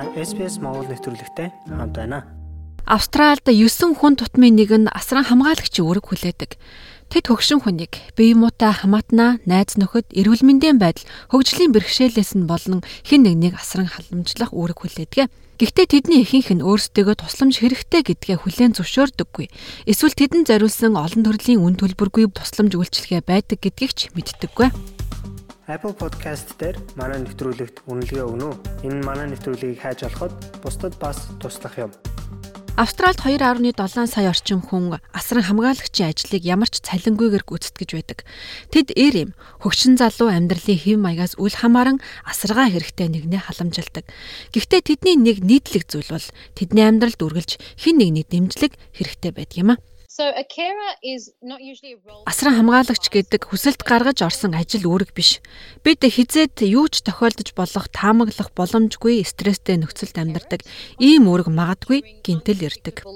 Та SPS Монгол нэвтрүүлэгтэй хамт байна. Австральд 9 хүн тутмын нэг нь асран хамгаалагчийн үүрэг хүлээдэг. Тэд хөгшин хүнийг бие муутай хамаатнаа, найз нөхөд, эрүүл мэндийн байдал, хөгжлийн бэрхшээлээс нь болон хэн нэгнийг асран халамжлах үүрэг хүлээдэг. Гэхдээ тэдний ихэнх нь өөрсдөө тусламж хэрэгтэй гэдгээ хүлээн зөвшөөрдөггүй. Эсвэл тэдэнд зориулсан олон төрлийн үн төлбөргүй тусламж үйлчилгээ байдаг гэдгийг ч мэддэггүй. Apple Podcast дээр манай нэвтрүүлэгт үнэлгээ өгнө үү? Энэ манай нэвтрүүлгийг хайж олоход бусдад бас туслах юм. Австральд 2.7 сая орчим хүн асран хамгаалагчийн ажлыг ямар ч цалингүйгээр гүйцэтгэж байдаг. Тэд эр юм хөгшин залуу амьдралын хэв маягаас үл хамааран асаргаа хэрэгтэй нэгнээ халамжилдаг. Гэхдээ тэдний нэг нийтлэг зүйл бол тэдний амьдралд үргэлж хэн нэгний дэмжлэг хэрэгтэй байдаг юм а. Асран хамгаалагч гэдэг хүсэлт гаргаж орсон ажил үүрэг биш. Бид хизээд юу ч тохиолдож болох таамаглах боломжгүй стресстэй нөхцөлд амьдардаг. Ийм үүрэг магадгүй гинтэл ирдэг.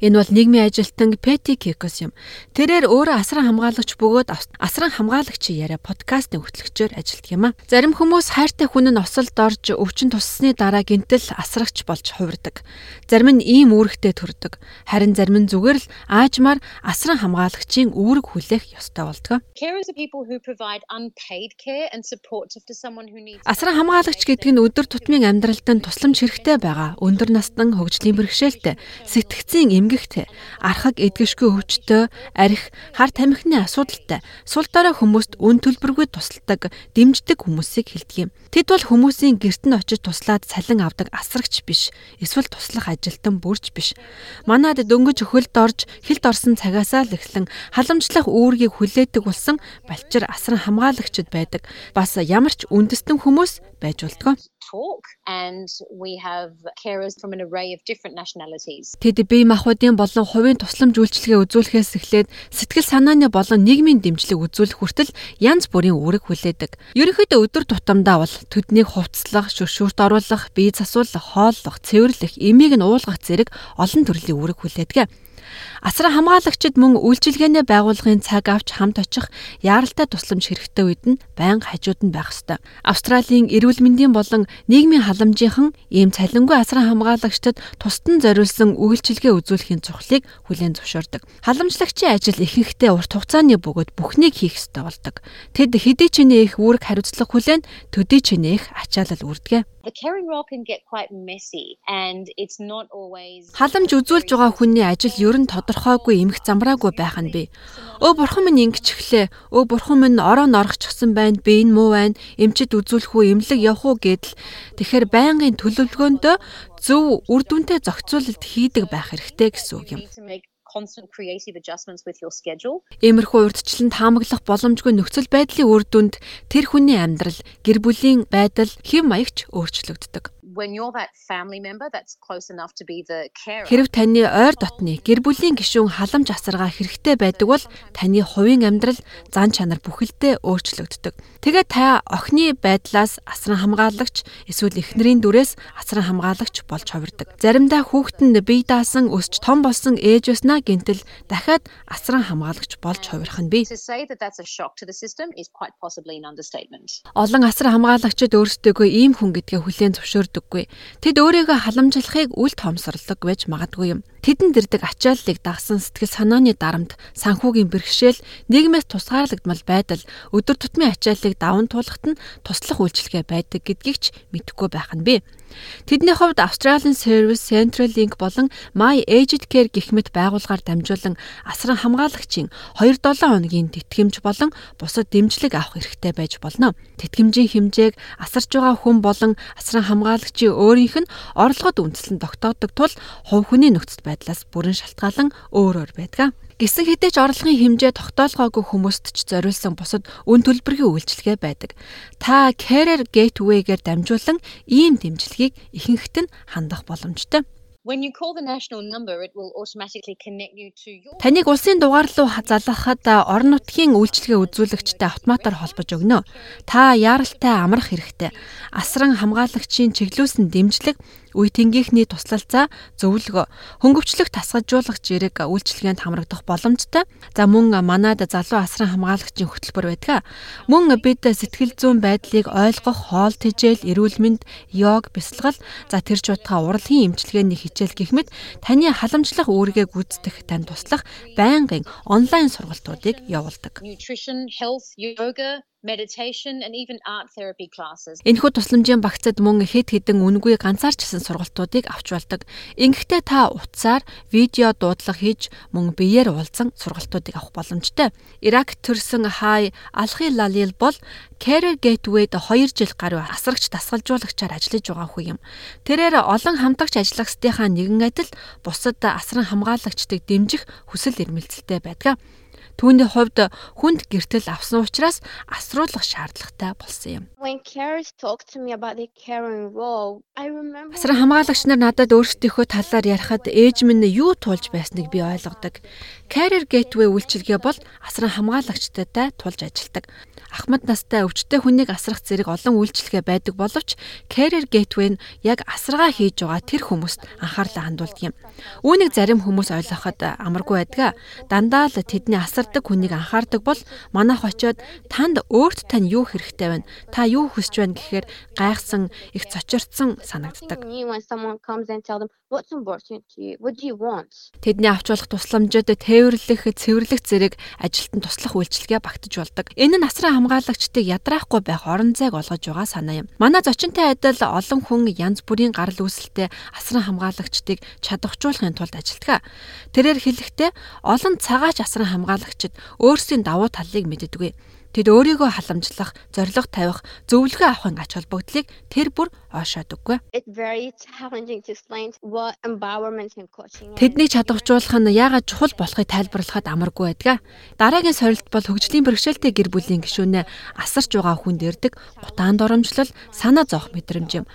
Энэ бол нийгмийн ажилтан Пети Кекос юм. Тэрээр өөрөө асран хамгаалагч бөгөөд асран хамгаалагчийн яриа подкастын хөтлөгчөөр ажилладаг юм а. Зарим хүмүүс хайртай хүн нь осолд орж өвчин туссны дараа гинтэл асрагч болж хувирдаг. Зарим нь ийм үүрэгтэй төрдөг. Харин харин зарим нь зүгээр л аажмаар асран хамгаалагчийн үүрэг хүлээх ёстой болдог. Асран хамгаалагч гэдэг нь өдөр тутмын амьдралд нь тусламж хэрэгтэй байгаа. Өндөр настан хөгжлийн бэрхшээлтэй, сэтгцийн эмгэгтэй, архаг эдгэшгүй өвчтөй, арх, хар тамхины асуудалтай, сул дорой хүмүүст үн төлбөргүй тусалдаг, дэмждэг хүмүүсийг хэлдэг юм. Тэд бол хүмүүсийн гэрт нь очиж туслаад цалин авдаг асрагч биш. Эсвэл туслах ажилтан бүрч биш. Манайд дөнгөж хөлд орж хилд орсон цагаасаа л эхлэн халамжлах үүргийг хүлээдэг болсон балчир асран хамгаалагчд байдаг. Бас ямар ч үндэстэн хүмүүс байж болтгоо talk and we have carers from an array of different nationalities. Тэд бие махбодын болон хувийн тусламж үйлчилгээ үзүүлэхээс эхлээд сэтгэл санааны болон нийгмийн дэмжлэг үзүүлэх хүртэл янз бүрийн үүрэг хүлээдэг. Ерөнхийдөө өдөр тутамдаа бол төднийг хувцлах, шүршүрт оруулах, бие засуулах, хооллох, цэвэрлэх, эмийг нь уулгах зэрэг олон төрлийн үүрэг хүлээдэг. Асран хамгаалагчид мөн үйлчилгээний байгууллагын цаг авч хамт очих яаралтай тусламж хэрэгтэй үед нь байнга хажууд нь байх ёстой. Австралийн эрүүл мэндийн болон нийгмийн халамжийнхан ийм цалингүй асран хамгаалагчдад тусдан зориулсан үйлчилгээ үзүүлэхийн цухлыг хүлээн зөвшөөрдөг. Халамжлагчийн ажил ихэнхдээ урт хугацааны бөгөөд бүхнийг хийх ёстой болдог. Тэд хэдий ч нэг их үүрэг хариуцлага хүлээн төдий ч нэг ачаалал үрдэг. Халамж үзүүлж байгаа хүний ажил ер нь тодорхойгүй эмх замраагүй байх нь бий. Өө бурхан минь ингэчихлээ. Өө бурхан минь ороо норгочихсан байна. Би энэ муу байна. Эмчэд үзүүлэх үү, эмнэлэг явах уу гэдэл. Тэгэхээр байнгын төлөвлөгөөндөө зөв үр дүнтэй зохицуулалт хийдэг байх хэрэгтэй гэсэн үг юм constant creative adjustments with your schedule. Иймэрхүү урдчлан таамаглах боломжгүй нөхцөл байдлын үр дүнд тэр хүний амьдрал, гэр бүлийн байдал хэв маягч өөрчлөгддөг when you're that family member that's close enough to be the carer. Хэрв таны ойр дотны гэр бүлийн гишүүн халамж асаргаа хэрэгтэй байдаг бол таны хувийн амьдрал, зан чанар бүхэлдээ өөрчлөгддөг. Тэгээд та охины байдлаас асран хамгаалагч эсвэл эхнэрийн дүрээс асран хамгаалагч болж хувирдаг. Заримдаа хүүхэд нь бие даасан өсч том болсон ээж өснө гинтэл дахиад асран хамгаалагч болж хувирах нь бий. Олон асран хамгаалагчид өөрсдөө ийм хүн гэдгээ хүлээн зөвшөөрдөг өгдөггүй. Тэд өөрийгөө халамжлахыг үл тоомсорлог байж магадгүй юм. Тэдэнд ирдэг ачааллыг дагсан сэтгэл санааны дарамт, санхүүгийн бэрхшээл, нийгмээс тусгаарлагдмал байдал, өдөр тутмын ачааллыг даван туулахад нь туслах үйлчилгээ байдаг гэдгийг ч мэдэхгүй байх нь бий. Тэдний хувьд Australian Service Central Link болон My Aged Care гэх мэт байгууллагаар дамжуулан асран хамгаалагчийн 2-7 хоногийн тэтгэмж болон бусад дэмжлэг авах хэрэгтэй байж болно. Тэтгэмжийн хэмжээг асарч байгаа хүн болон асран хамгаалагчийн өөрийнх нь орлогод үндэслэн тогтоодог тул хувь хүний нөхцөл байдлаас бүрэн шалтгаалan өөр өөр байдаг. Гисэн хэдий ч орлогын хэмжээ тогтоолгоогүй хүмүүст ч зориулсан бусад үн төлбөрийн үйлчилгээ байдаг. Та Career Gateway-гээр дамжуулан ийм дэмжлэгийг ихэнхд нь хандах боломжтой. When you call the national number it will automatically connect you to your Таныг улсын дугаар руу залгахад орон нутгийн үйлчилгээ үзүүлэгчтэй автоматар холбож өгнө. Та яаралтай амрах хэрэгтэй. Асран хамгаалагчийн чиглүүлсэн дэмжлэг Үе тэнгийнхний туслалцаа зөвлөгөө, хөнгөвчлөх тасгалжуулах зэрэг үйлчилгээнд хамрагдах боломжтой. За мөн манад залуу асран хамгаалагчийн хөтөлбөр байдаг. Мөн бид сэтгэл зүйн байдлыг ойлгох хоол тэжээл, эрүүл мэнд, йог, бясалгал, за тэр чуудаа урлагийн эмчилгээний хичээл гэх мэт таны халамжлах үүргээ гүйцэтгэх тань туслах байнгын онлайн сургалтуудыг явуулдаг. Nutrition, health, yoga, meditation and even art therapy classes. Энэхүү тусламжийн багцад мөн хэд хэдэн үнгүй ганцаарчсан сургалтуудыг авч болдог. Ингэхдээ та утсаар видео дуудлага хийж мөн биеэр уулзсан сургалтуудыг авах боломжтой. Ирак төрсэн Хай Алхи Лалил бол Career Gateway-д 2 жил гаруй асрагч дасгалжуулагчаар ажиллаж байгаа хүн юм. Тэрээр олон хамтагч ажиллагчдынхаа нэгэн адил бусад асран хамгаалагчдыг дэмжих хүсэл эрмэлзэлтэй байдаг. Түүний хувьд хүнд гэртэл авсан учраас асруулах шаардлагатай болсон юм. Асран хамгаалагч нар надад өөрсдийнхөө талаар ярихад ээж минь юу туулж байсныг би ойлгодог. Career Gateway үйлчилгээ бол асран хамгаалагчтай тулж ажилдаг. Ахмад настай өвчтөе хүнийг асрах зэрэг олон үйлчилгээ байдаг боловч Career Gateway нь яг асаргаа хийж байгаа тэр хүмүүст анхаарлаа хандуулдаг юм. Үүнийг зарим хүмүүс ойлгоход амаргүй байдаг. Дандаа л тэдний асардаг хүнийг анхаардаг бол манайх очиод танд өөрт тань юу хэрэгтэй байна? Та юу хүсэж байна гэхээр гайхсан, их цочирдсан санагддаг. Тэдний авч болох тусламжид тээвэрлэх, цэвэрлэх зэрэг ажилтан туслах үйлчилгээ багтаж болдог. Энэ нь асран хамгаалагчдыг ядраахгүй байх орон зайг олгож байгаа санаа юм. Манай зочинтой адил олон хүн янз бүрийн гарал үүсэлтэй асран хамгаалагчдыг чадваржуулахын тулд ажилтгаа. Тэрээр хэлэхдээ олон цагаач асран хамгаалагчид өөрсдийн давуу талыг мэддэггүй. Тэд өөрийгөө халамжлах, зориг тавих, зөвлөгөө авахын ач холбогдлыг тэр бүр оошоодөггүй. Тэднийг чадваржуулах нь яагаад чухал болохыг тайлбарлахад амаргүй байдаг. Дараагийн сорилт бол хөгжлийн бэрхшээлтэй гэр бүлийн гишүүнээ асарч байгаа хүнд ирдэг гутаан доромжлол, санаа зовх мэдрэмж юм.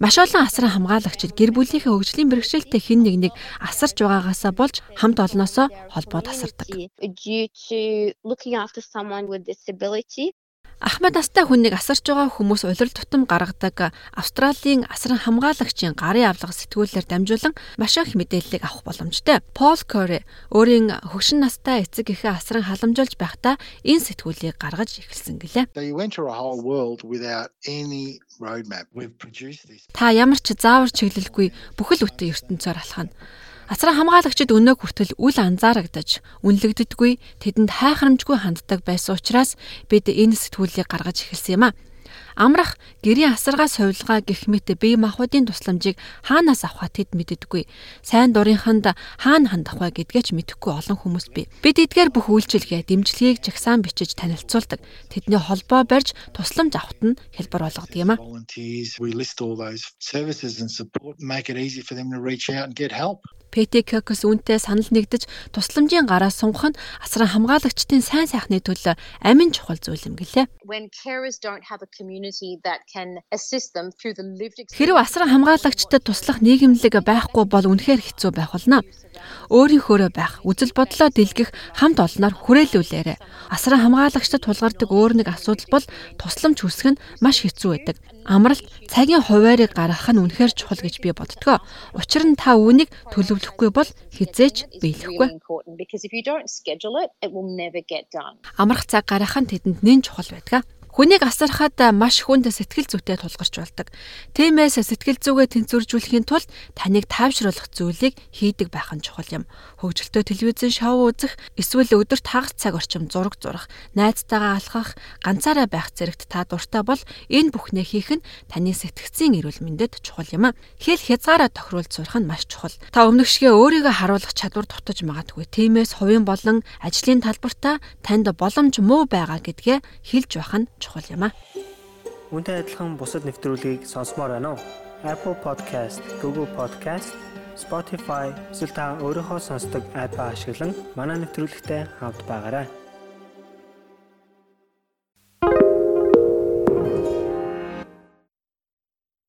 Маш олон асран хамгаалагчид гэр бүлийнхээ хөгжлийн бэрхшээлтэй хэн нэгнийг асарч байгаагаасаа болж хамт олноосоо холбоо тасардаг. Disability Ахмад настай хүнийг асарч байгаа хүмүүс улирал тутам гаргадаг Австралийн асран хамгаалагчийн гарын авлага сэтгүүлээр дамжуулан маш их мэдээллийг авах боломжтой. Пол Кори өөрийн хөгшин настай эцэг эхээ асран халамжилж байхдаа энэ сэтгүүлийг гаргаж эхэлсэн гэлээ. Та ямар ч заавар чиглэлгүй бүхэл бүтэн ертөнцөөр алхана. Асран хамгаалагчид өнөө хүртэл үл анзаарагдаж, үнэлэгддэггүй, тэдэнд хайхрамжгүй ханддаг байсан учраас бид энэ сэтгүүлийг гаргаж эхэлсэн юм а. Амрах гэрийн асаргаа сувилгаа гэх мэт бие махбодын тусламжийг хаанаас авах тэд мэддэггүй. Сайн дурынханд хаана хандах вэ гэдгээ ч мэдэхгүй олон хүмүүс бий. Бид эдгээр бүх үйлчилгээ, дэмжлэгийг жагсаан бичиж танилцуулдаг. Тэдний холбоо барьж тусламж авахт нь хэлбэр болгодог юм а. ПТК-с үүнтэй санал нэгдэж тусламжийн гараа сунгах нь асран хамгаалагчдын сайн сайхны төлөө амин чухал зүйл юм гэлээ. Хэрв асран хамгаалагчдад туслах нийгэмлэг байхгүй бол үнэхээр хэцүү байх болно. Өөрийнхөөрөө байх, үзэл бодлоо дэлгэх хамт олноор хүрээлүүлээрэ. Асран хамгаалагчдад тулгардаг өөр нэг асуудал бол тусламж хүсэх нь маш хэцүү байдаг. Амралт цагийн хуваарийг гаргах нь үнэхээр чухал гэж би боддгоо. Учир нь та үүнийг төлөвлөхгүй бол хизээч биелэхгүй. Амрах цаг гаргах нь тэдэнд нэн чухал байдаг. Хүнийг асархад маш хүнд сэтгэл зүйтэй тулгарч болдог. Тиймээс сэтгэл зүгээ тэнцвэржүүлэхийн тулд таныг тайвшруулах зүйлийг хийдэг байх нь чухал юм. Хөгжилтөө телевизэн шоу үзэх, эсвэл өдөрт хагас цаг орчим зураг зурах, найзтайгаа алхах, ганцаараа байх зэрэгт та дуртай бол энэ бүхнээ хийх нь таны сэтгцийн эрүүл мэндэд чухал юм. Хэл хязгаараа тохируулж сурах нь маш чухал. Та өмнөгшгөө өөрийгөө харуулах чадвар дутаж магадгүй. Тиймээс хувийн болон ажлын талбартаа танд боломж муу байгаа гэдгээ хэлж байх нь чухал юм аа. Үүнтэй адилхан бусад нэвтрүүлгийг сонсомоор байна уу? Apple Podcast, Google Podcast, Spotify зэрэг та өөрийнхөө сонсдог апп ашиглан манай нэвтрүүлэгтэй хавд байгаарай.